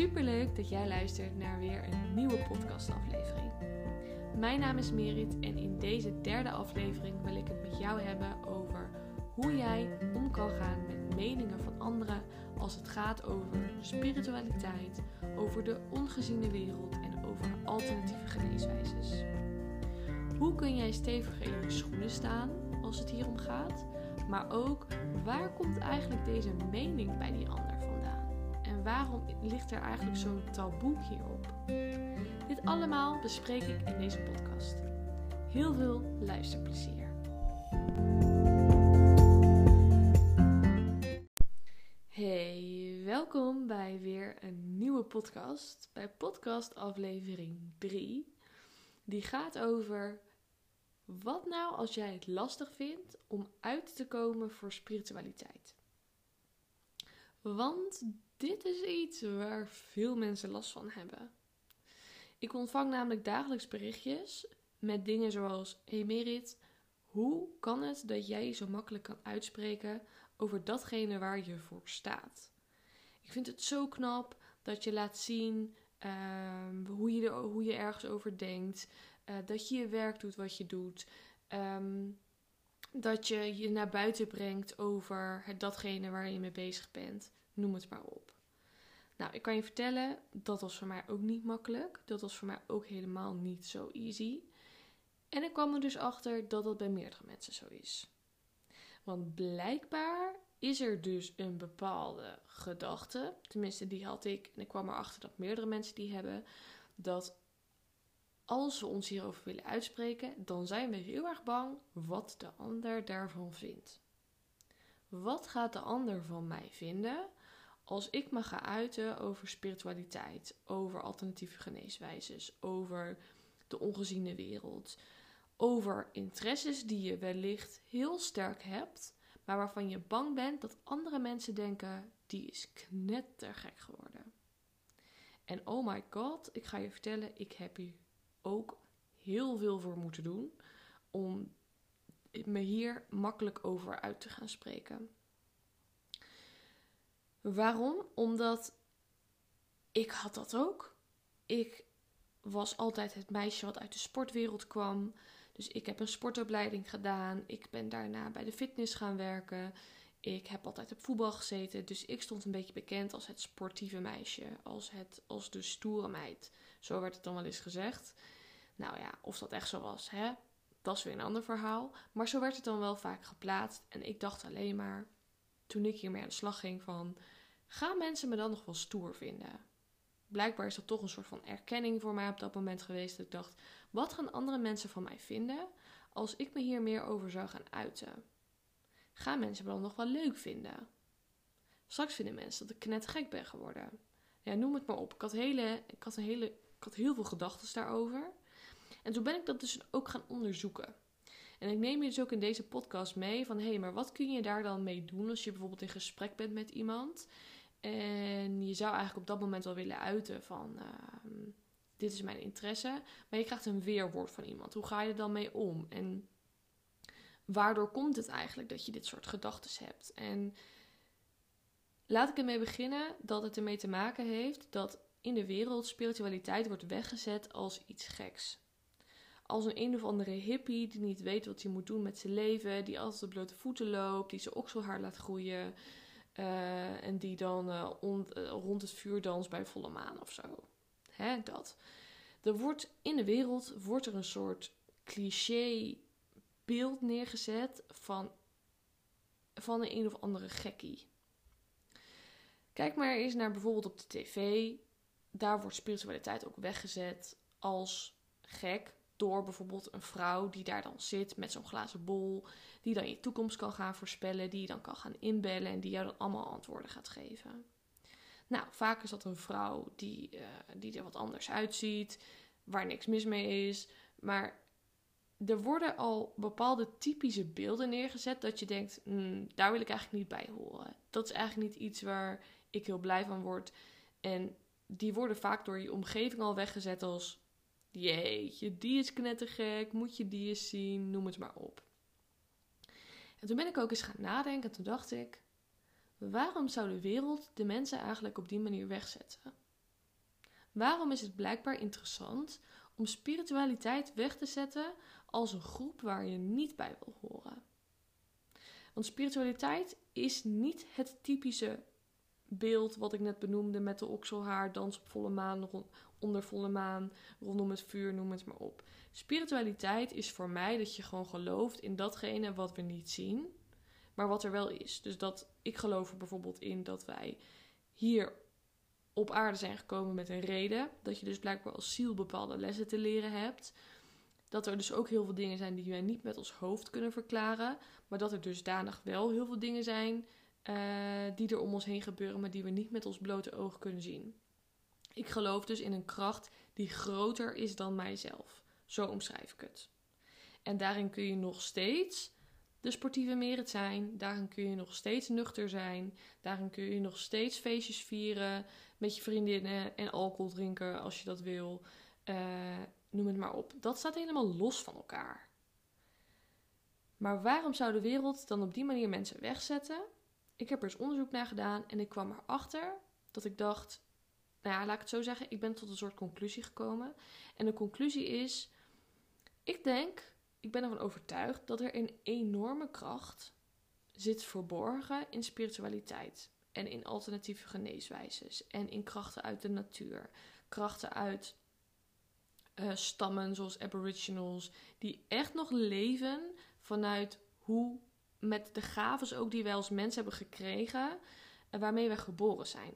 Superleuk dat jij luistert naar weer een nieuwe podcastaflevering. Mijn naam is Merit en in deze derde aflevering wil ik het met jou hebben over hoe jij om kan gaan met meningen van anderen als het gaat over spiritualiteit, over de ongeziene wereld en over alternatieve geneeswijzes. Hoe kun jij steviger in je schoenen staan als het hier om gaat? Maar ook waar komt eigenlijk deze mening bij die ander? Waarom ligt er eigenlijk zo'n taboe hierop? Dit allemaal bespreek ik in deze podcast. Heel veel luisterplezier. Hey, welkom bij weer een nieuwe podcast. Bij podcast aflevering 3. Die gaat over wat nou als jij het lastig vindt om uit te komen voor spiritualiteit? Want dit is iets waar veel mensen last van hebben. Ik ontvang namelijk dagelijks berichtjes met dingen zoals: Hey Merit, hoe kan het dat jij je zo makkelijk kan uitspreken over datgene waar je voor staat? Ik vind het zo knap dat je laat zien ehm, hoe, je er, hoe je ergens over denkt. Uh, dat je je werk doet wat je doet. Um, dat je je naar buiten brengt over datgene waar je mee bezig bent. Noem het maar op. Nou, ik kan je vertellen, dat was voor mij ook niet makkelijk. Dat was voor mij ook helemaal niet zo easy. En ik kwam er dus achter dat dat bij meerdere mensen zo is. Want blijkbaar is er dus een bepaalde gedachte, tenminste die had ik, en ik kwam erachter dat meerdere mensen die hebben, dat als we ons hierover willen uitspreken, dan zijn we heel erg bang wat de ander daarvan vindt. Wat gaat de ander van mij vinden als ik me ga uiten over spiritualiteit, over alternatieve geneeswijzes, over de ongeziene wereld, over interesses die je wellicht heel sterk hebt, maar waarvan je bang bent dat andere mensen denken: die is knettergek geworden. En oh my god, ik ga je vertellen, ik heb hier ook heel veel voor moeten doen om me hier makkelijk over uit te gaan spreken. Waarom? Omdat ik had dat ook. Ik was altijd het meisje wat uit de sportwereld kwam. Dus ik heb een sportopleiding gedaan. Ik ben daarna bij de fitness gaan werken. Ik heb altijd op voetbal gezeten. Dus ik stond een beetje bekend als het sportieve meisje. Als, het, als de stoere meid. Zo werd het dan wel eens gezegd. Nou ja, of dat echt zo was, hè? Dat is weer een ander verhaal. Maar zo werd het dan wel vaak geplaatst. En ik dacht alleen maar, toen ik hiermee aan de slag ging, van... Gaan mensen me dan nog wel stoer vinden? Blijkbaar is dat toch een soort van erkenning voor mij op dat moment geweest. Dat ik dacht, wat gaan andere mensen van mij vinden als ik me hier meer over zou gaan uiten? Gaan mensen me dan nog wel leuk vinden? Straks vinden mensen dat ik net gek ben geworden. Ja, noem het maar op. Ik had, hele, ik had, een hele, ik had heel veel gedachten daarover. En toen ben ik dat dus ook gaan onderzoeken. En ik neem je dus ook in deze podcast mee van hé, hey, maar wat kun je daar dan mee doen als je bijvoorbeeld in gesprek bent met iemand en je zou eigenlijk op dat moment wel willen uiten van uh, dit is mijn interesse, maar je krijgt een weerwoord van iemand. Hoe ga je er dan mee om? En waardoor komt het eigenlijk dat je dit soort gedachten hebt? En laat ik ermee beginnen dat het ermee te maken heeft dat in de wereld spiritualiteit wordt weggezet als iets geks als een een of andere hippie die niet weet wat hij moet doen met zijn leven, die altijd op blote voeten loopt, die zijn okselhaar laat groeien uh, en die dan on, uh, rond het vuur danst bij volle maan of zo. Hè, dat. Er wordt in de wereld wordt er een soort cliché beeld neergezet van, van een een of andere gekkie. Kijk maar eens naar bijvoorbeeld op de tv. Daar wordt spiritualiteit ook weggezet als gek, door bijvoorbeeld een vrouw die daar dan zit met zo'n glazen bol, die dan je toekomst kan gaan voorspellen, die je dan kan gaan inbellen en die jou dan allemaal antwoorden gaat geven. Nou, vaak is dat een vrouw die, uh, die er wat anders uitziet, waar niks mis mee is, maar er worden al bepaalde typische beelden neergezet dat je denkt, mm, daar wil ik eigenlijk niet bij horen. Dat is eigenlijk niet iets waar ik heel blij van word. En die worden vaak door je omgeving al weggezet als Jeetje, die is knettergek, moet je die eens zien, noem het maar op. En toen ben ik ook eens gaan nadenken en toen dacht ik, waarom zou de wereld de mensen eigenlijk op die manier wegzetten? Waarom is het blijkbaar interessant om spiritualiteit weg te zetten als een groep waar je niet bij wil horen? Want spiritualiteit is niet het typische beeld wat ik net benoemde met de okselhaar, dans op volle maan, onder volle maan, rondom het vuur, noem het maar op. Spiritualiteit is voor mij dat je gewoon gelooft in datgene wat we niet zien, maar wat er wel is. Dus dat ik geloof er bijvoorbeeld in dat wij hier op aarde zijn gekomen met een reden. Dat je dus blijkbaar als ziel bepaalde lessen te leren hebt. Dat er dus ook heel veel dingen zijn die wij niet met ons hoofd kunnen verklaren. Maar dat er dusdanig wel heel veel dingen zijn uh, die er om ons heen gebeuren, maar die we niet met ons blote oog kunnen zien. Ik geloof dus in een kracht die groter is dan mijzelf. Zo omschrijf ik het. En daarin kun je nog steeds de sportieve merit zijn. Daarin kun je nog steeds nuchter zijn. Daarin kun je nog steeds feestjes vieren met je vriendinnen en alcohol drinken als je dat wil. Uh, noem het maar op. Dat staat helemaal los van elkaar. Maar waarom zou de wereld dan op die manier mensen wegzetten? Ik heb er eens onderzoek naar gedaan en ik kwam erachter dat ik dacht, nou ja, laat ik het zo zeggen, ik ben tot een soort conclusie gekomen. En de conclusie is, ik denk, ik ben ervan overtuigd dat er een enorme kracht zit verborgen in spiritualiteit en in alternatieve geneeswijzes en in krachten uit de natuur, krachten uit uh, stammen zoals Aboriginals, die echt nog leven vanuit hoe met de gaven ook die wij als mens hebben gekregen en waarmee wij geboren zijn.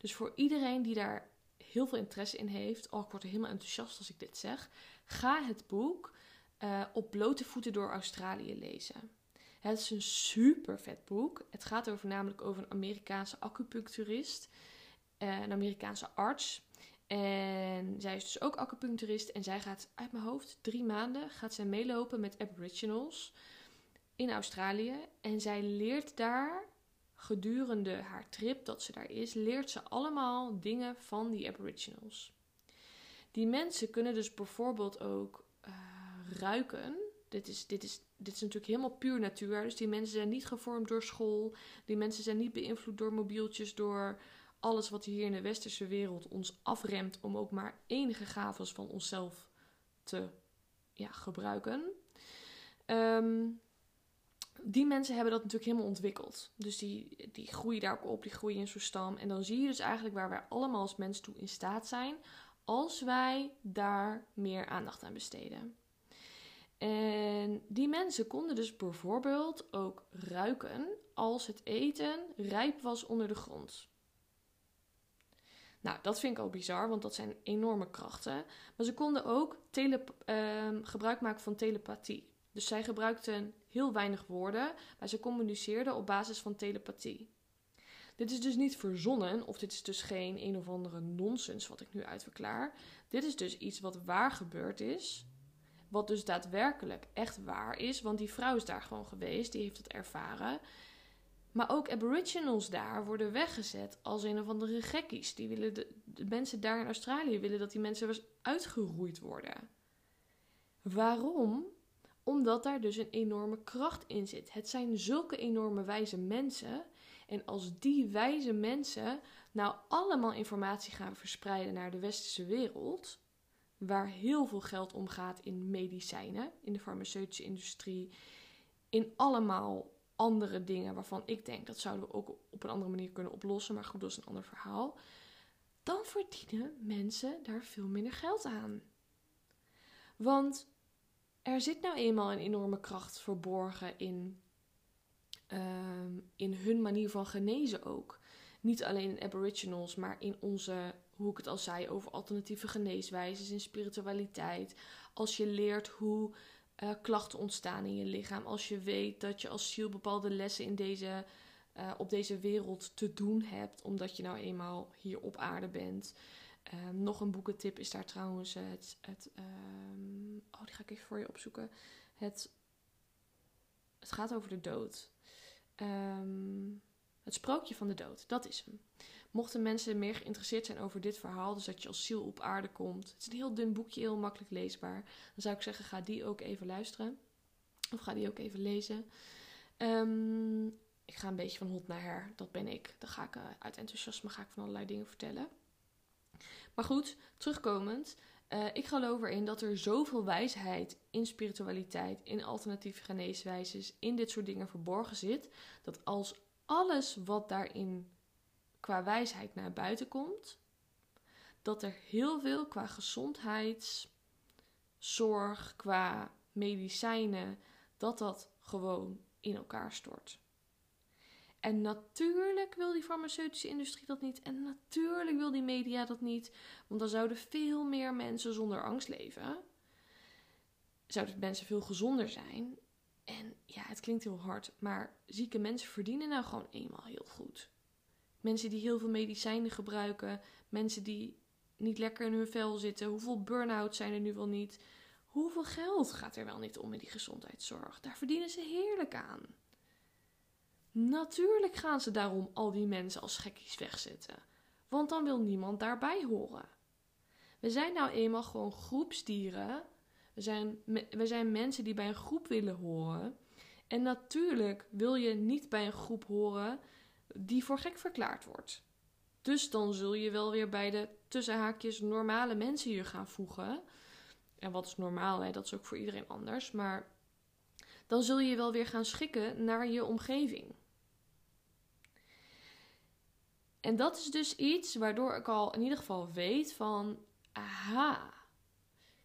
Dus voor iedereen die daar heel veel interesse in heeft, oh ik er helemaal enthousiast als ik dit zeg, ga het boek uh, Op blote voeten door Australië lezen. Het is een super vet boek. Het gaat over namelijk over een Amerikaanse acupuncturist, uh, een Amerikaanse arts. En zij is dus ook acupuncturist en zij gaat uit mijn hoofd drie maanden gaat zij meelopen met Aboriginals in Australië. En zij leert daar gedurende haar trip dat ze daar is, leert ze allemaal dingen van die Aboriginals. Die mensen kunnen dus bijvoorbeeld ook uh, ruiken. Dit is, dit, is, dit is natuurlijk helemaal puur natuur. Dus die mensen zijn niet gevormd door school. Die mensen zijn niet beïnvloed door mobieltjes, door alles wat hier in de westerse wereld ons afremt om ook maar enige gaves van onszelf te ja, gebruiken. Um, die mensen hebben dat natuurlijk helemaal ontwikkeld. Dus die, die groeien daar ook op, die groeien in zo'n stam. En dan zie je dus eigenlijk waar wij allemaal als mens toe in staat zijn, als wij daar meer aandacht aan besteden. En die mensen konden dus bijvoorbeeld ook ruiken als het eten rijp was onder de grond. Nou, dat vind ik al bizar, want dat zijn enorme krachten. Maar ze konden ook uh, gebruik maken van telepathie. Dus zij gebruikten heel weinig woorden, maar ze communiceerden op basis van telepathie. Dit is dus niet verzonnen, of dit is dus geen een of andere nonsens wat ik nu uitverklaar. Dit is dus iets wat waar gebeurd is, wat dus daadwerkelijk echt waar is, want die vrouw is daar gewoon geweest, die heeft het ervaren. Maar ook aboriginals daar worden weggezet als een of andere gekkies. Die willen de, de mensen daar in Australië willen dat die mensen uitgeroeid worden. Waarom? Omdat daar dus een enorme kracht in zit. Het zijn zulke enorme wijze mensen. En als die wijze mensen nou allemaal informatie gaan verspreiden naar de westerse wereld, waar heel veel geld omgaat in medicijnen, in de farmaceutische industrie, in allemaal andere dingen waarvan ik denk dat zouden we ook op een andere manier kunnen oplossen, maar goed, dat is een ander verhaal. Dan verdienen mensen daar veel minder geld aan. Want er zit nou eenmaal een enorme kracht verborgen in, ehm, in hun manier van genezen ook. Niet alleen in Aboriginals, maar in onze, hoe ik het al zei, over alternatieve geneeswijzes, in spiritualiteit. Als je leert hoe uh, klachten ontstaan in je lichaam. Als je weet dat je als ziel bepaalde lessen in deze, uh, op deze wereld te doen hebt, omdat je nou eenmaal hier op aarde bent. Um, nog een boekentip is daar trouwens het. het um, oh, die ga ik even voor je opzoeken. Het, het gaat over de dood. Um, het sprookje van de dood, dat is hem. Mochten mensen meer geïnteresseerd zijn over dit verhaal, dus dat je als ziel op aarde komt. Het is een heel dun boekje, heel makkelijk leesbaar. Dan zou ik zeggen, ga die ook even luisteren. Of ga die ook even lezen. Ik ga een beetje van hot naar her, dat ben ik. Dan ga ik uh, uit enthousiasme ga ik van allerlei dingen vertellen. Maar goed, terugkomend. Uh, ik geloof erin dat er zoveel wijsheid in spiritualiteit, in alternatieve geneeswijzes, in dit soort dingen verborgen zit. Dat als alles wat daarin qua wijsheid naar buiten komt, dat er heel veel qua gezondheidszorg, qua medicijnen, dat dat gewoon in elkaar stort. En natuurlijk wil die farmaceutische industrie dat niet. En natuurlijk wil die media dat niet. Want dan zouden veel meer mensen zonder angst leven. Zouden mensen veel gezonder zijn. En ja, het klinkt heel hard. Maar zieke mensen verdienen nou gewoon eenmaal heel goed. Mensen die heel veel medicijnen gebruiken. Mensen die niet lekker in hun vel zitten. Hoeveel burn-out zijn er nu wel niet? Hoeveel geld gaat er wel niet om in die gezondheidszorg? Daar verdienen ze heerlijk aan. Natuurlijk gaan ze daarom al die mensen als gekkies wegzetten. Want dan wil niemand daarbij horen. We zijn nou eenmaal gewoon groepsdieren. We zijn, we zijn mensen die bij een groep willen horen. En natuurlijk wil je niet bij een groep horen die voor gek verklaard wordt. Dus dan zul je wel weer bij de tussenhaakjes normale mensen je gaan voegen. En wat is normaal, hè? dat is ook voor iedereen anders. Maar dan zul je wel weer gaan schikken naar je omgeving. En dat is dus iets waardoor ik al in ieder geval weet van, aha,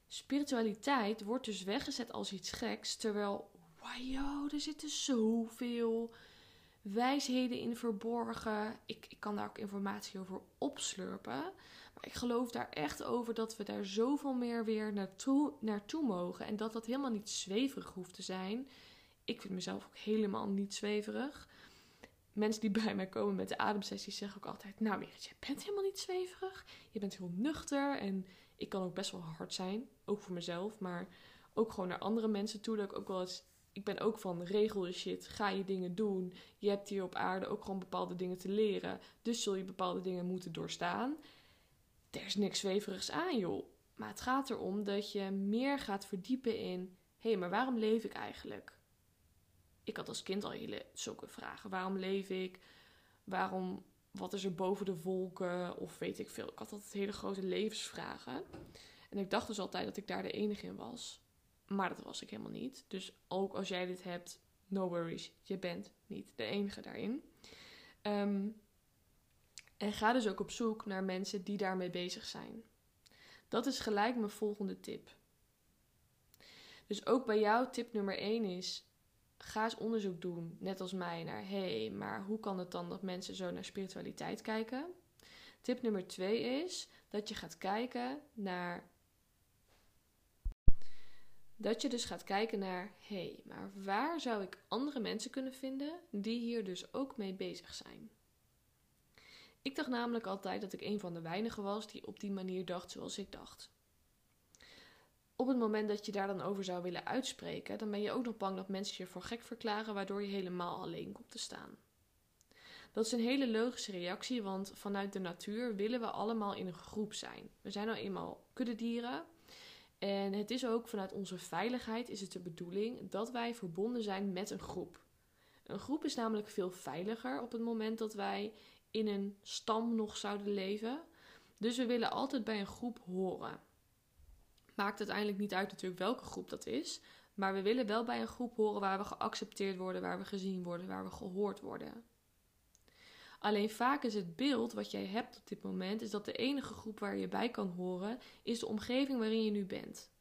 spiritualiteit wordt dus weggezet als iets geks, terwijl, wow, er zitten zoveel wijsheden in verborgen. Ik, ik kan daar ook informatie over opslurpen. Maar ik geloof daar echt over dat we daar zoveel meer weer naartoe, naartoe mogen. En dat dat helemaal niet zweverig hoeft te zijn. Ik vind mezelf ook helemaal niet zweverig mensen die bij mij komen met de ademsessies zeggen ook altijd: Nou, Merit, je bent helemaal niet zweverig. Je bent heel nuchter. En ik kan ook best wel hard zijn. Ook voor mezelf. Maar ook gewoon naar andere mensen toe. Dat ik ook wel eens. Ik ben ook van regel shit. Ga je dingen doen. Je hebt hier op aarde ook gewoon bepaalde dingen te leren. Dus zul je bepaalde dingen moeten doorstaan. Er is niks zweverigs aan, joh. Maar het gaat erom dat je meer gaat verdiepen in: hé, hey, maar waarom leef ik eigenlijk? Ik had als kind al hele zulke vragen. Waarom leef ik? Waarom, wat is er boven de wolken? Of weet ik veel. Ik had altijd hele grote levensvragen. En ik dacht dus altijd dat ik daar de enige in was. Maar dat was ik helemaal niet. Dus ook als jij dit hebt, no worries. Je bent niet de enige daarin. Ehm, en ga dus ook op zoek naar mensen die daarmee bezig zijn. Dat is gelijk mijn volgende tip. Dus ook bij jou, tip nummer 1 is: ga eens onderzoek doen, net als mij, naar hé, hey, maar hoe kan het dan dat mensen zo naar spiritualiteit kijken? Tip nummer twee is dat je gaat kijken naar. Dat je dus gaat kijken naar, hé, hey, maar waar zou ik andere mensen kunnen vinden die hier dus ook mee bezig zijn? Ik dacht namelijk altijd dat ik een van de weinigen was die op die manier dacht zoals ik dacht op het moment dat je daar dan over zou willen uitspreken, dan ben je ook nog bang dat mensen je voor gek verklaren, waardoor je helemaal alleen komt te staan. Dat is een hele logische reactie, want vanuit de natuur willen we allemaal in een groep zijn. We zijn nou eenmaal kuddedieren. En het is ook vanuit onze veiligheid is het de bedoeling dat wij verbonden zijn met een groep. Een groep is namelijk veel veiliger op het moment dat wij in een stam nog zouden leven. Dus we willen altijd bij een groep horen. Maakt uiteindelijk niet uit natuurlijk welke groep dat is. Maar we willen wel bij een groep horen waar we geaccepteerd worden, waar we gezien worden, waar we gehoord worden. Alleen vaak is het beeld wat jij hebt op dit moment, is dat de enige groep waar je bij kan horen, is de omgeving waarin je nu bent.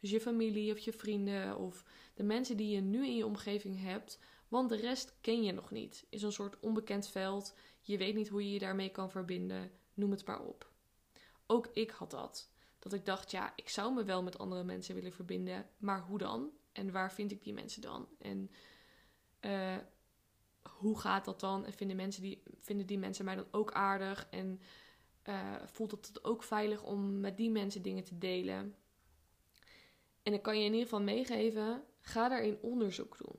Dus je familie of je vrienden of de mensen die je nu in je omgeving hebt, want de rest ken je nog niet. Is een soort onbekend veld, je weet niet hoe je je daarmee kan verbinden, noem het maar op. Ook ik had dat. Dat ik dacht, ja, ik zou me wel met andere mensen willen verbinden, maar hoe dan? En waar vind ik die mensen dan? En uh, hoe gaat dat dan? En vinden, mensen die, vinden die mensen mij dan ook aardig? En uh, voelt het ook veilig om met die mensen dingen te delen? En ik kan je in ieder geval meegeven, ga daarin onderzoek doen.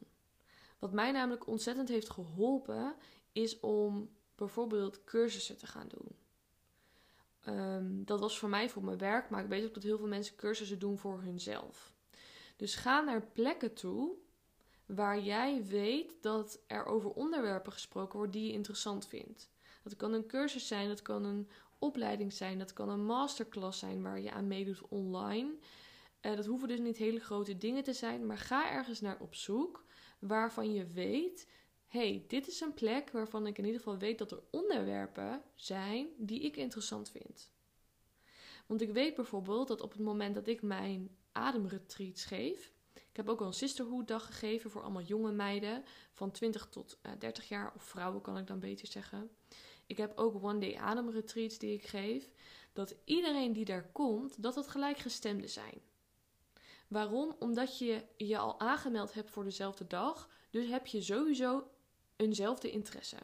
Wat mij namelijk ontzettend heeft geholpen, is om bijvoorbeeld cursussen te gaan doen. Ehm, dat was voor mij voor mijn werk, maar ik weet ook dat heel veel mensen cursussen doen voor hunzelf. Dus ga naar plekken toe waar jij weet dat er over onderwerpen gesproken wordt die je interessant vindt. Dat kan een cursus zijn, dat kan een opleiding zijn, dat kan een masterclass zijn waar je aan meedoet online. Uh, dat hoeven dus niet hele grote dingen te zijn, maar ga ergens naar op zoek waarvan je weet: hey, dit is een plek waarvan ik in ieder geval weet dat er onderwerpen zijn die ik interessant vind. Want ik weet bijvoorbeeld dat op het moment dat ik mijn ademretreats geef, ik heb ook al een sisterhood dag gegeven voor allemaal jonge meiden van 20 tot 30 eh, jaar, of vrouwen kan ik dan beter zeggen. Ik heb ook one day ademretreats die ik geef. Dat iedereen die daar komt, dat het gelijkgestemden zijn. Waarom? Omdat je je al aangemeld hebt voor dezelfde dag. Dus heb je sowieso eenzelfde interesse.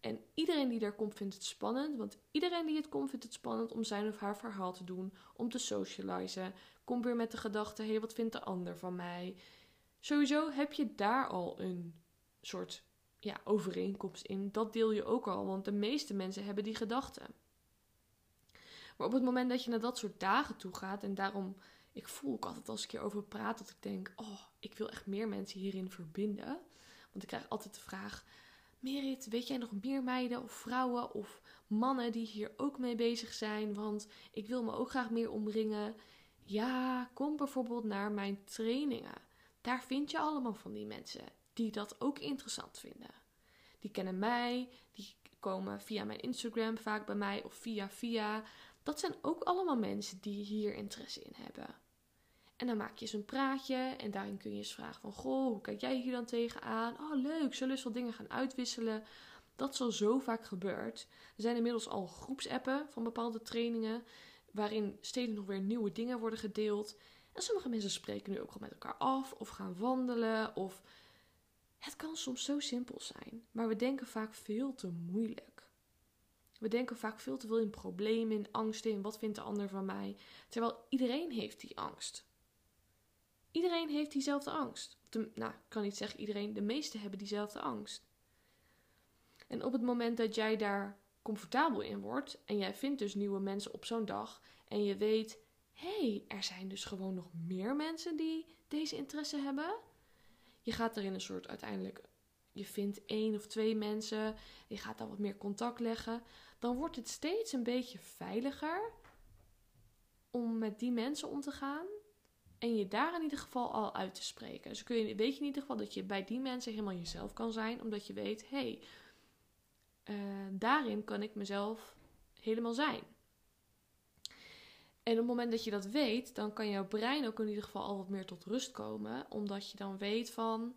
En iedereen die daar komt vindt het spannend, want iedereen die het komt vindt het spannend om zijn of haar verhaal te doen, om te socializen. Kom weer met de gedachte: hé, wat vindt de ander van mij? Sowieso heb je daar al een soort ja, overeenkomst in. Dat deel je ook al, want de meeste mensen hebben die gedachten. Maar op het moment dat je naar dat soort dagen toe gaat, en daarom, ik voel ook altijd als ik hierover praat, dat ik denk: oh, ik wil echt meer mensen hierin verbinden. Want ik krijg altijd de vraag: Merit, weet jij nog meer meiden of vrouwen of mannen die hier ook mee bezig zijn? Want ik wil me ook graag meer omringen. Ja, kom bijvoorbeeld naar mijn trainingen. Daar vind je allemaal van die mensen die dat ook interessant vinden. Die kennen mij, die komen via mijn Instagram vaak bij mij of via via. Dat zijn ook allemaal mensen die hier interesse in hebben. En dan maak je eens een praatje en daarin kun je eens vragen van... Goh, hoe kijk jij hier dan tegenaan? Oh, leuk, zullen we eens dingen gaan uitwisselen? Dat is al zo vaak gebeurd. Er zijn inmiddels al groepsappen van bepaalde trainingen... waarin steeds nog weer nieuwe dingen worden gedeeld. En sommige mensen spreken nu ook al met elkaar af of gaan wandelen of... Het kan soms zo simpel zijn, maar we denken vaak veel te moeilijk. We denken vaak veel te veel in problemen, in angsten, in wat vindt de ander van mij. Terwijl iedereen heeft die angst. Iedereen heeft diezelfde angst. Nou, ik kan niet zeggen iedereen, de meesten hebben diezelfde angst. En op het moment dat jij daar comfortabel in wordt en jij vindt dus nieuwe mensen op zo'n dag en je weet, hé, hey, er zijn dus gewoon nog meer mensen die deze interesse hebben. Je gaat er in een soort uiteindelijk, je vindt één of twee mensen, je gaat daar wat meer contact leggen, dan wordt het steeds een beetje veiliger om met die mensen om te gaan en je daar in ieder geval al uit te spreken. Dus kun je, weet je in ieder geval dat je bij die mensen helemaal jezelf kan zijn. Omdat je weet, hé, hey, uh, daarin kan ik mezelf helemaal zijn. En op het moment dat je dat weet, dan kan jouw brein ook in ieder geval al wat meer tot rust komen. Omdat je dan weet van,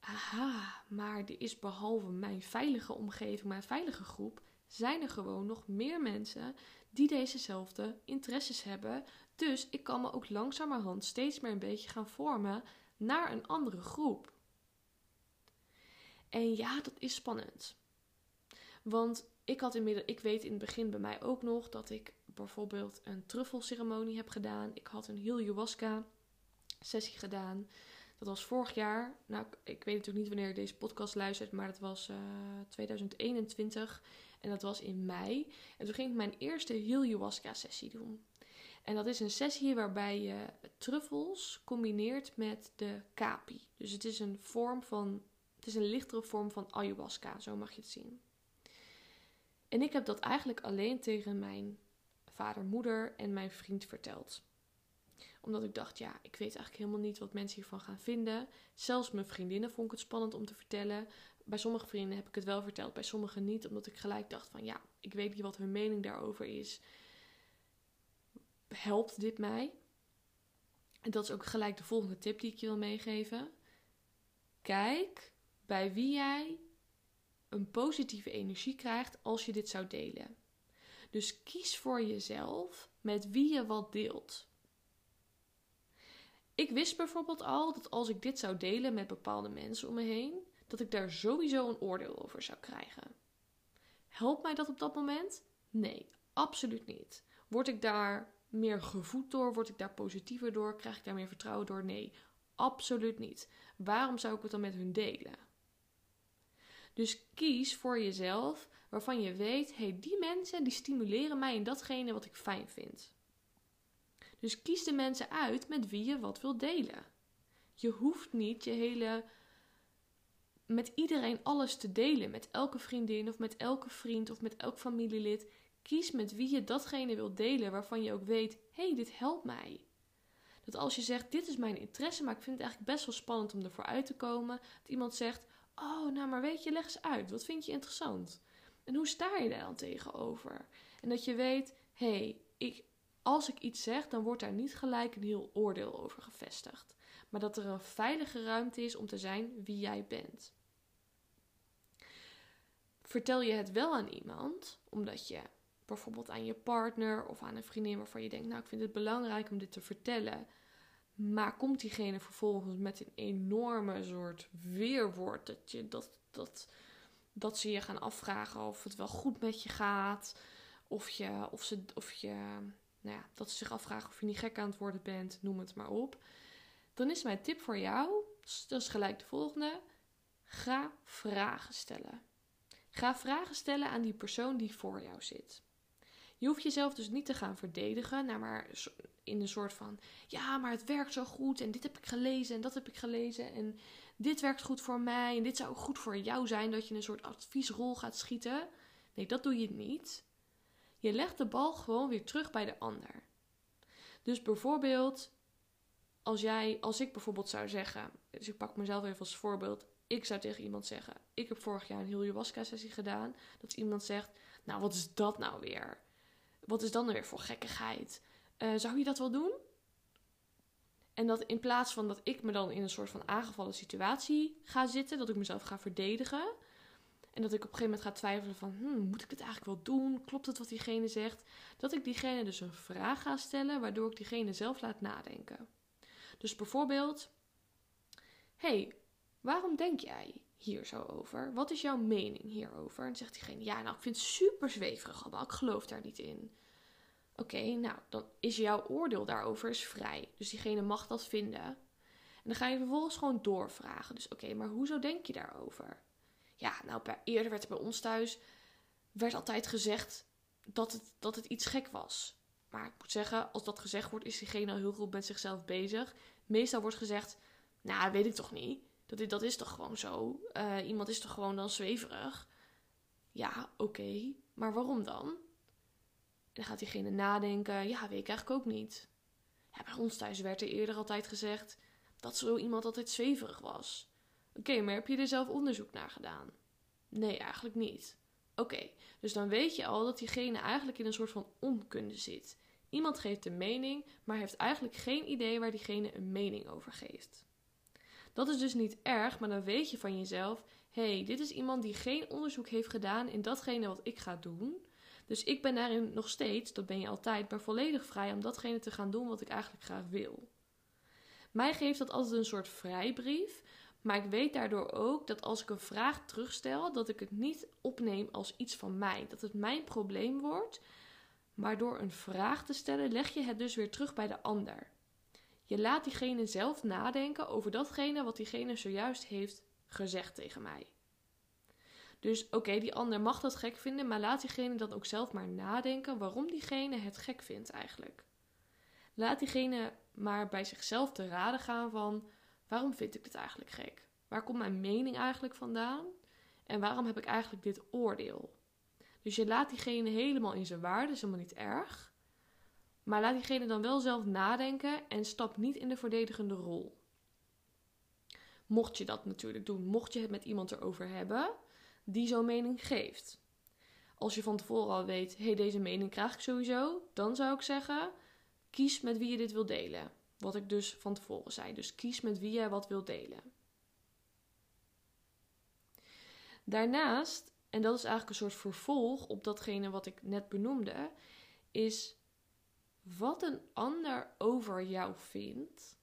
aha, maar er is behalve mijn veilige omgeving, mijn veilige groep, zijn er gewoon nog meer mensen die dezezelfde interesses hebben. Dus ik kan me ook langzamerhand steeds meer een beetje gaan vormen naar een andere groep. En ja, dat is spannend. Want ik had inmiddels, ik weet in het begin bij mij ook nog dat ik bijvoorbeeld een truffelceremonie heb gedaan. Ik had een ayahuasca sessie gedaan. Dat was vorig jaar. Nou, ik weet natuurlijk niet wanneer je deze podcast luistert, maar dat was uh, eh, 2021. En dat was in mei. En toen ging ik mijn eerste ayahuasca sessie doen. En dat is een sessie waarbij je truffels combineert met de kapi. Dus het is een vorm van, het is een lichtere vorm van ayahuasca, zo mag je het zien. En ik heb dat eigenlijk alleen tegen mijn vader, moeder en mijn vriend verteld. Omdat ik dacht, ja, ik weet eigenlijk helemaal niet wat mensen hiervan gaan vinden. Zelfs mijn vriendinnen vond ik het spannend om te vertellen. Bij sommige vrienden heb ik het wel verteld, bij sommige niet, omdat ik gelijk dacht van ja, ik weet niet wat hun mening daarover is helpt dit mij? En dat is ook gelijk de volgende tip die ik je wil meegeven. Kijk bij wie jij een positieve energie krijgt als je dit zou delen. Dus kies voor jezelf met wie je wat deelt. Ik wist bijvoorbeeld al dat als ik dit zou delen met bepaalde mensen om me heen, dat ik daar sowieso een oordeel over zou krijgen. Helpt mij dat op dat moment? Nee, absoluut niet. Word ik daar meer gevoed door? Word ik daar positiever door? Krijg ik daar meer vertrouwen door? Nee, absoluut niet. Waarom zou ik het dan met hun delen? Dus kies voor jezelf waarvan je weet, hey, die mensen die stimuleren mij in datgene wat ik fijn vind. Dus kies de mensen uit met wie je wat wilt delen. Je hoeft niet je hele met iedereen alles te delen. Met elke vriendin of met elke vriend of met elk familielid. Kies met wie je datgene wilt delen waarvan je ook weet: hé, hey, dit helpt mij. Dat als je zegt: dit is mijn interesse, maar ik vind het eigenlijk best wel spannend om ervoor uit te komen. Dat iemand zegt: oh, nou maar weet je, leg eens uit. Wat vind je interessant? En hoe sta je daar dan tegenover? En dat je weet: hey, ik, als ik iets zeg, dan wordt daar niet gelijk een heel oordeel over gevestigd. Maar dat er een veilige ruimte is om te zijn wie jij bent. Vertel je het wel aan iemand, omdat je bijvoorbeeld aan je partner of aan een vriendin waarvan je denkt, nou ik vind het belangrijk om dit te vertellen. Maar komt diegene vervolgens met een enorme soort weerwoord dat, je, dat, dat, dat ze je gaan afvragen of het wel goed met je gaat. Of, je, of, ze, of je, nou ja, dat ze zich afvragen of je niet gek aan het worden bent, noem het maar op. Dan is mijn tip voor jou, dat is gelijk de volgende. Ga vragen stellen. Ga vragen stellen aan die persoon die voor jou zit. Je hoeft jezelf dus niet te gaan verdedigen, nou maar in een soort van: ja, maar het werkt zo goed en dit heb ik gelezen en dat heb ik gelezen en dit werkt goed voor mij en dit zou ook goed voor jou zijn dat je een soort adviesrol gaat schieten. Nee, dat doe je niet. Je legt de bal gewoon weer terug bij de ander. Dus bijvoorbeeld, als jij, als ik bijvoorbeeld zou zeggen, dus ik pak mezelf even als voorbeeld, ik zou tegen iemand zeggen: Ik heb vorig jaar een heel ayahuasca-sessie gedaan. Dat iemand zegt: Nou, wat is dat nou weer? Wat is dan nou weer voor gekkigheid? Uh, zou je dat wel doen? En dat in plaats van dat ik me dan in een soort van aangevallen situatie ga zitten, dat ik mezelf ga verdedigen. En dat ik op een gegeven moment ga twijfelen van, hmm, moet ik dit eigenlijk wel doen? Klopt het wat diegene zegt? Dat ik diegene dus een vraag ga stellen, waardoor ik diegene zelf laat nadenken. Dus bijvoorbeeld, hey, Waarom denk jij hier zo over? Wat is jouw mening hierover? En zegt diegene: Ja, nou, ik vind het super zweverig allemaal. Ik geloof daar niet in. Oké, nou, dan is jouw oordeel daarover is vrij. Dus diegene mag dat vinden. En dan ga je vervolgens gewoon doorvragen. Dus oké, maar hoezo denk je daarover? Ja, nou, eerder werd er bij ons thuis werd altijd gezegd dat het, dat het iets gek was. Maar ik moet zeggen, als dat gezegd wordt, is diegene al heel goed met zichzelf bezig. Meestal wordt gezegd, nou, weet ik toch niet. Dat, dat is toch gewoon zo? Uh, iemand is toch gewoon dan zweverig? Ja, oké. Maar waarom dan? En dan gaat diegene nadenken. Ja, weet ik eigenlijk ook niet. Ja, bij ons thuis werd er eerder altijd gezegd dat zo iemand altijd zweverig was. Oké, maar heb je er zelf onderzoek naar gedaan? Nee, eigenlijk niet. Oké, dus dan weet je al dat diegene eigenlijk in een soort van onkunde zit. Iemand geeft een mening, maar heeft eigenlijk geen idee waar diegene een mening over geeft. Dat is dus niet erg, maar dan weet je van jezelf: hey, dit is iemand die geen onderzoek heeft gedaan in datgene wat ik ga doen. Dus ik ben daarin nog steeds, dat ben je altijd, maar volledig vrij om datgene te gaan doen wat ik eigenlijk graag wil. Mij geeft dat altijd een soort vrijbrief, maar ik weet daardoor ook dat als ik een vraag terugstel, dat ik het niet opneem als iets van mij. Dat het mijn probleem wordt. Maar door een vraag te stellen, leg je het dus weer terug bij de ander. Je laat diegene zelf nadenken over datgene wat diegene zojuist heeft gezegd tegen mij. Dus oké, die ander mag dat gek vinden, maar laat diegene dan ook zelf maar nadenken waarom diegene het gek vindt eigenlijk. Laat diegene maar bij zichzelf te raden gaan van waarom vind ik dit eigenlijk gek? Waar komt mijn mening eigenlijk vandaan? En waarom heb ik eigenlijk dit oordeel? Dus je laat diegene helemaal in zijn waarde, is helemaal niet erg. Maar laat diegene dan wel zelf nadenken en stap niet in de verdedigende rol. Mocht je dat natuurlijk doen, mocht je het met iemand erover hebben die zo'n mening geeft. Als je van tevoren al weet, hé, hey, deze mening krijg ik sowieso, dan zou ik zeggen, kies met wie je dit wil delen. Wat ik dus van tevoren zei. Dus kies met wie jij wat wil delen. Daarnaast, en dat is eigenlijk een soort vervolg op datgene wat ik net benoemde, is wat een ander over jou vindt,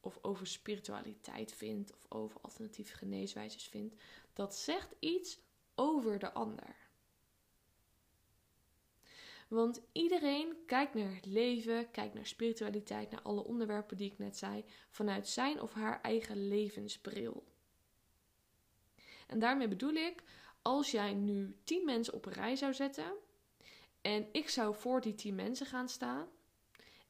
of over spiritualiteit vindt, of over alternatieve geneeswijzes vindt, dat zegt iets over de ander. Want iedereen kijkt naar het leven, kijkt naar spiritualiteit, naar alle onderwerpen die ik net zei, vanuit zijn of haar eigen levensbril. En daarmee bedoel ik, als jij nu tien mensen op een rij zou zetten en ik zou voor die tien mensen gaan staan.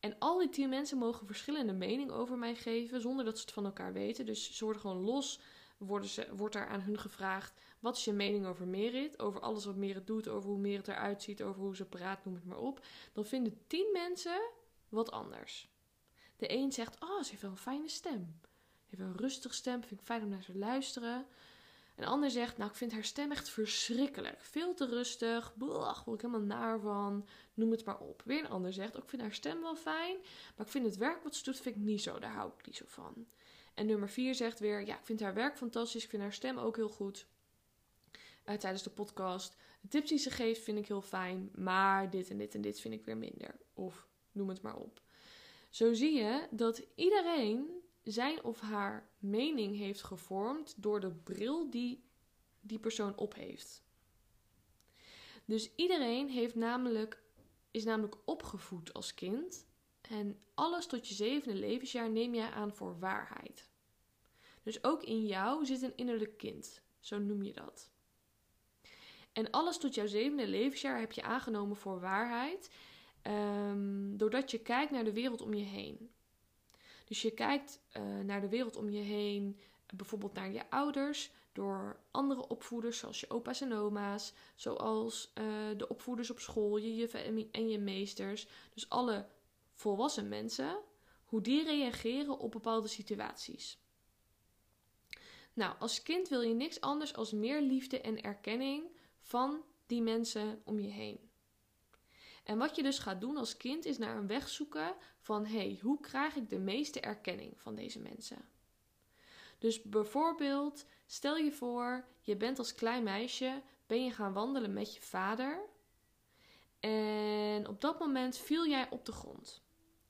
En al die tien mensen mogen verschillende meningen over mij geven, zonder dat ze het van elkaar weten. Dus ze worden gewoon los worden ze, wordt er aan hun gevraagd: wat is je mening over Merit? Over alles wat Merit doet, over hoe Merit eruit ziet, over hoe ze praat, noem het maar op. Dan vinden tien mensen wat anders. De een zegt: Oh, ze heeft wel een fijne stem. Ze heeft een rustige stem, vind ik fijn om naar te luisteren. Een ander zegt: Nou, ik vind haar stem echt verschrikkelijk. Veel te rustig. Blach, word ik helemaal naar van. Noem het maar op. Weer een ander zegt: Ik vind haar stem wel fijn. Maar ik vind het werk wat ze doet, vind ik niet zo. Daar hou ik niet zo van. En nummer 4 zegt weer: Ja, ik vind haar werk fantastisch. Ik vind haar stem ook heel goed. Uh, tijdens de podcast. De tips die ze geeft vind ik heel fijn. Maar dit en dit en dit vind ik weer minder. Of noem het maar op. Zo zie je dat iedereen zijn of haar mening heeft gevormd door de bril die die persoon op heeft. Dus iedereen heeft namelijk, is namelijk opgevoed als kind. En alles tot je zevende levensjaar neem jij aan voor waarheid. Dus ook in jou zit een innerlijk kind. Zo noem je dat. En alles tot jouw zevende levensjaar heb je aangenomen voor waarheid. Um, doordat je kijkt naar de wereld om je heen. Dus je kijkt uh, naar de wereld om je heen, bijvoorbeeld naar je ouders, door andere opvoeders, zoals je opa's en oma's, zoals uh, de opvoeders op school, je juffen en je meesters. Dus alle volwassen mensen, hoe die reageren op bepaalde situaties. Nou, als kind wil je niks anders als meer liefde en erkenning van die mensen om je heen. En wat je dus gaat doen als kind is naar een weg zoeken van hé, hey, hoe krijg ik de meeste erkenning van deze mensen? Dus bijvoorbeeld, stel je voor, je bent als klein meisje, ben je gaan wandelen met je vader. En op dat moment viel jij op de grond.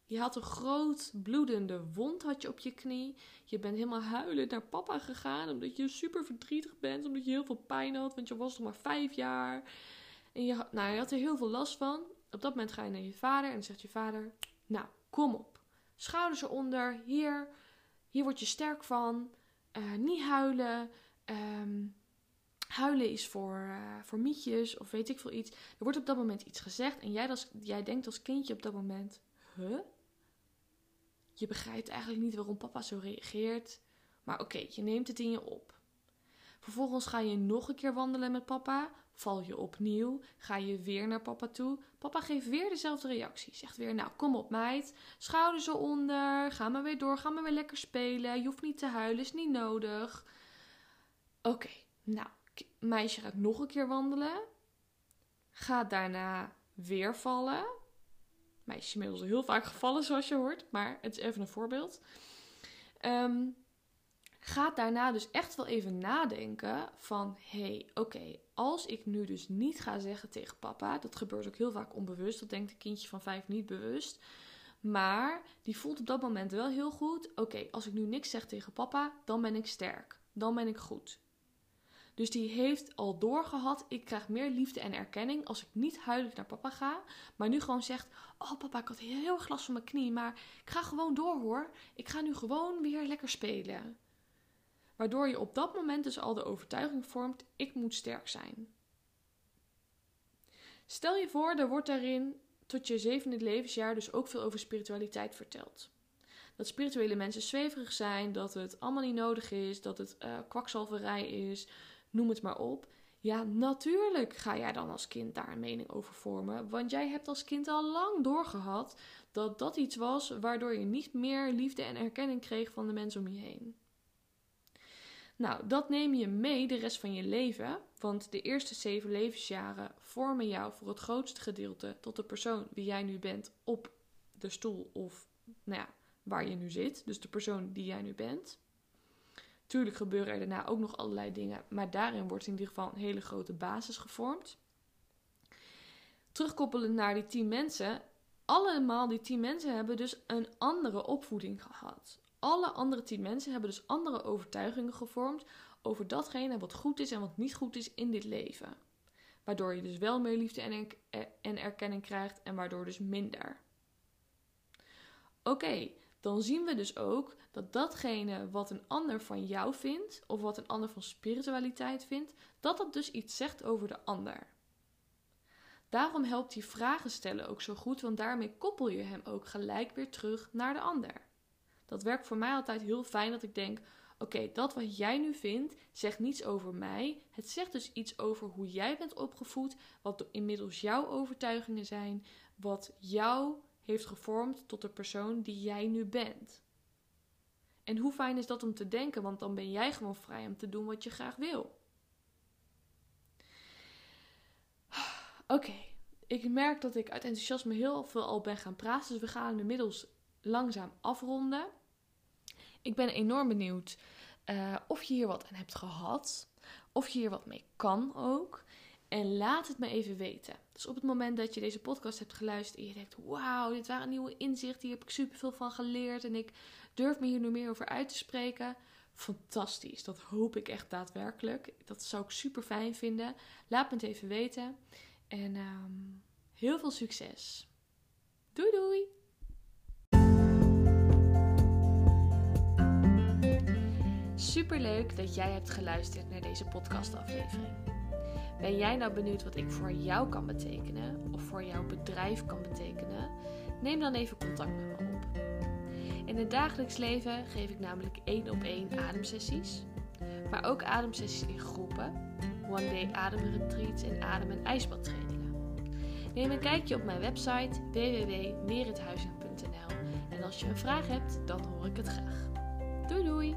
Je had een groot bloedende wond had je op je knie. Je bent helemaal huilend naar papa gegaan omdat je super verdrietig bent, omdat je heel veel pijn had, want je was nog maar vijf jaar. En je, nou, je had er heel veel last van. Op dat moment ga je naar je vader en zegt je vader: Nou, kom op. Schouders eronder. Hier, hier word je sterk van. Uh, niet huilen. Um, huilen is voor, uh, voor mietjes of weet ik veel iets. Er wordt op dat moment iets gezegd en jij, als, jij denkt als kindje op dat moment: Huh? Je begrijpt eigenlijk niet waarom papa zo reageert. Maar oké, je neemt het in je op. Vervolgens ga je nog een keer wandelen met papa. Val je opnieuw, ga je weer naar papa toe. Papa geeft weer dezelfde reactie. Zegt weer, nou kom op meid, schouders eronder, ga maar weer door, ga maar weer lekker spelen. Je hoeft niet te huilen, is niet nodig. Oké, nou, meisje gaat nog een keer wandelen. Gaat daarna weer vallen. Meisje is inmiddels heel vaak gevallen, zoals je hoort, maar het is even een voorbeeld. Um, gaat daarna dus echt wel even nadenken van... hé, hey, oké, als ik nu dus niet ga zeggen tegen papa... dat gebeurt ook heel vaak onbewust, dat denkt een kindje van vijf niet bewust... maar die voelt op dat moment wel heel goed... oké, als ik nu niks zeg tegen papa, dan ben ik sterk. Dan ben ik goed. Dus die heeft al doorgehad, ik krijg meer liefde en erkenning als ik niet huilend naar papa ga. Maar nu gewoon zegt, oh papa, ik had heel erg last van mijn knie, maar ik ga gewoon door hoor. Ik ga nu gewoon weer lekker spelen. Waardoor je op dat moment dus al de overtuiging vormt: ik moet sterk zijn. Stel je voor, er wordt daarin tot je zevende levensjaar dus ook veel over spiritualiteit verteld. Dat spirituele mensen zweverig zijn, dat het allemaal niet nodig is, dat het uh, kwakzalverij is, noem het maar op. Ja, natuurlijk ga jij dan als kind daar een mening over vormen, want jij hebt als kind al lang doorgehad dat dat iets was waardoor je niet meer liefde en erkenning kreeg van de mensen om je heen. Nou, dat neem je mee de rest van je leven, want de eerste zeven levensjaren vormen jou voor het grootste gedeelte tot de persoon wie jij nu bent op de stoel of nou ja, waar je nu zit, dus de persoon die jij nu bent. Tuurlijk gebeuren er daarna ook nog allerlei dingen, maar daarin wordt in ieder geval een hele grote basis gevormd. Terugkoppelend naar die tien mensen, allemaal die tien mensen hebben dus een andere opvoeding gehad alle andere tien mensen hebben dus andere overtuigingen gevormd over datgene wat goed is en wat niet goed is in dit leven. Waardoor je dus wel meer liefde en, en erkenning krijgt en waardoor dus minder. Oké, dan zien we dus ook dat datgene wat een ander van jou vindt, of wat een ander van spiritualiteit vindt, dat dat dus iets zegt over de ander. Daarom helpt die vragen stellen ook zo goed, want daarmee koppel je hem ook gelijk weer terug naar de ander. Dat werkt voor mij altijd heel fijn dat ik denk: Oké, dat wat jij nu vindt, zegt niets over mij. Het zegt dus iets over hoe jij bent opgevoed, wat inmiddels jouw overtuigingen zijn, wat jou heeft gevormd tot de persoon die jij nu bent. En hoe fijn is dat om te denken, want dan ben jij gewoon vrij om te doen wat je graag wil. Oké, ik merk dat ik uit enthousiasme heel veel al ben gaan praten, dus we gaan inmiddels langzaam afronden. Ik ben enorm benieuwd uh, of je hier wat aan hebt gehad, of je hier wat mee kan ook. En laat het me even weten. Dus op het moment dat je deze podcast hebt geluisterd en je denkt: Wauw, dit waren nieuwe inzichten, hier heb ik superveel van geleerd en ik durf me hier nu meer over uit te spreken. Fantastisch, dat hoop ik echt daadwerkelijk. Dat zou ik super fijn vinden. Laat me het even weten. En um, heel veel succes. Doei doei! Super leuk dat jij hebt geluisterd naar deze podcastaflevering. Ben jij nou benieuwd wat ik voor jou kan betekenen of voor jouw bedrijf kan betekenen? Neem dan even contact met me op. In het dagelijks leven geef ik namelijk één op één ademsessies, maar ook ademsessies in groepen, one day ademretreats en adem- en ijsbadtrainingen. Neem een kijkje op mijn website www.merithuizen.nl en als je een vraag hebt, dan hoor ik het graag. Doei doei!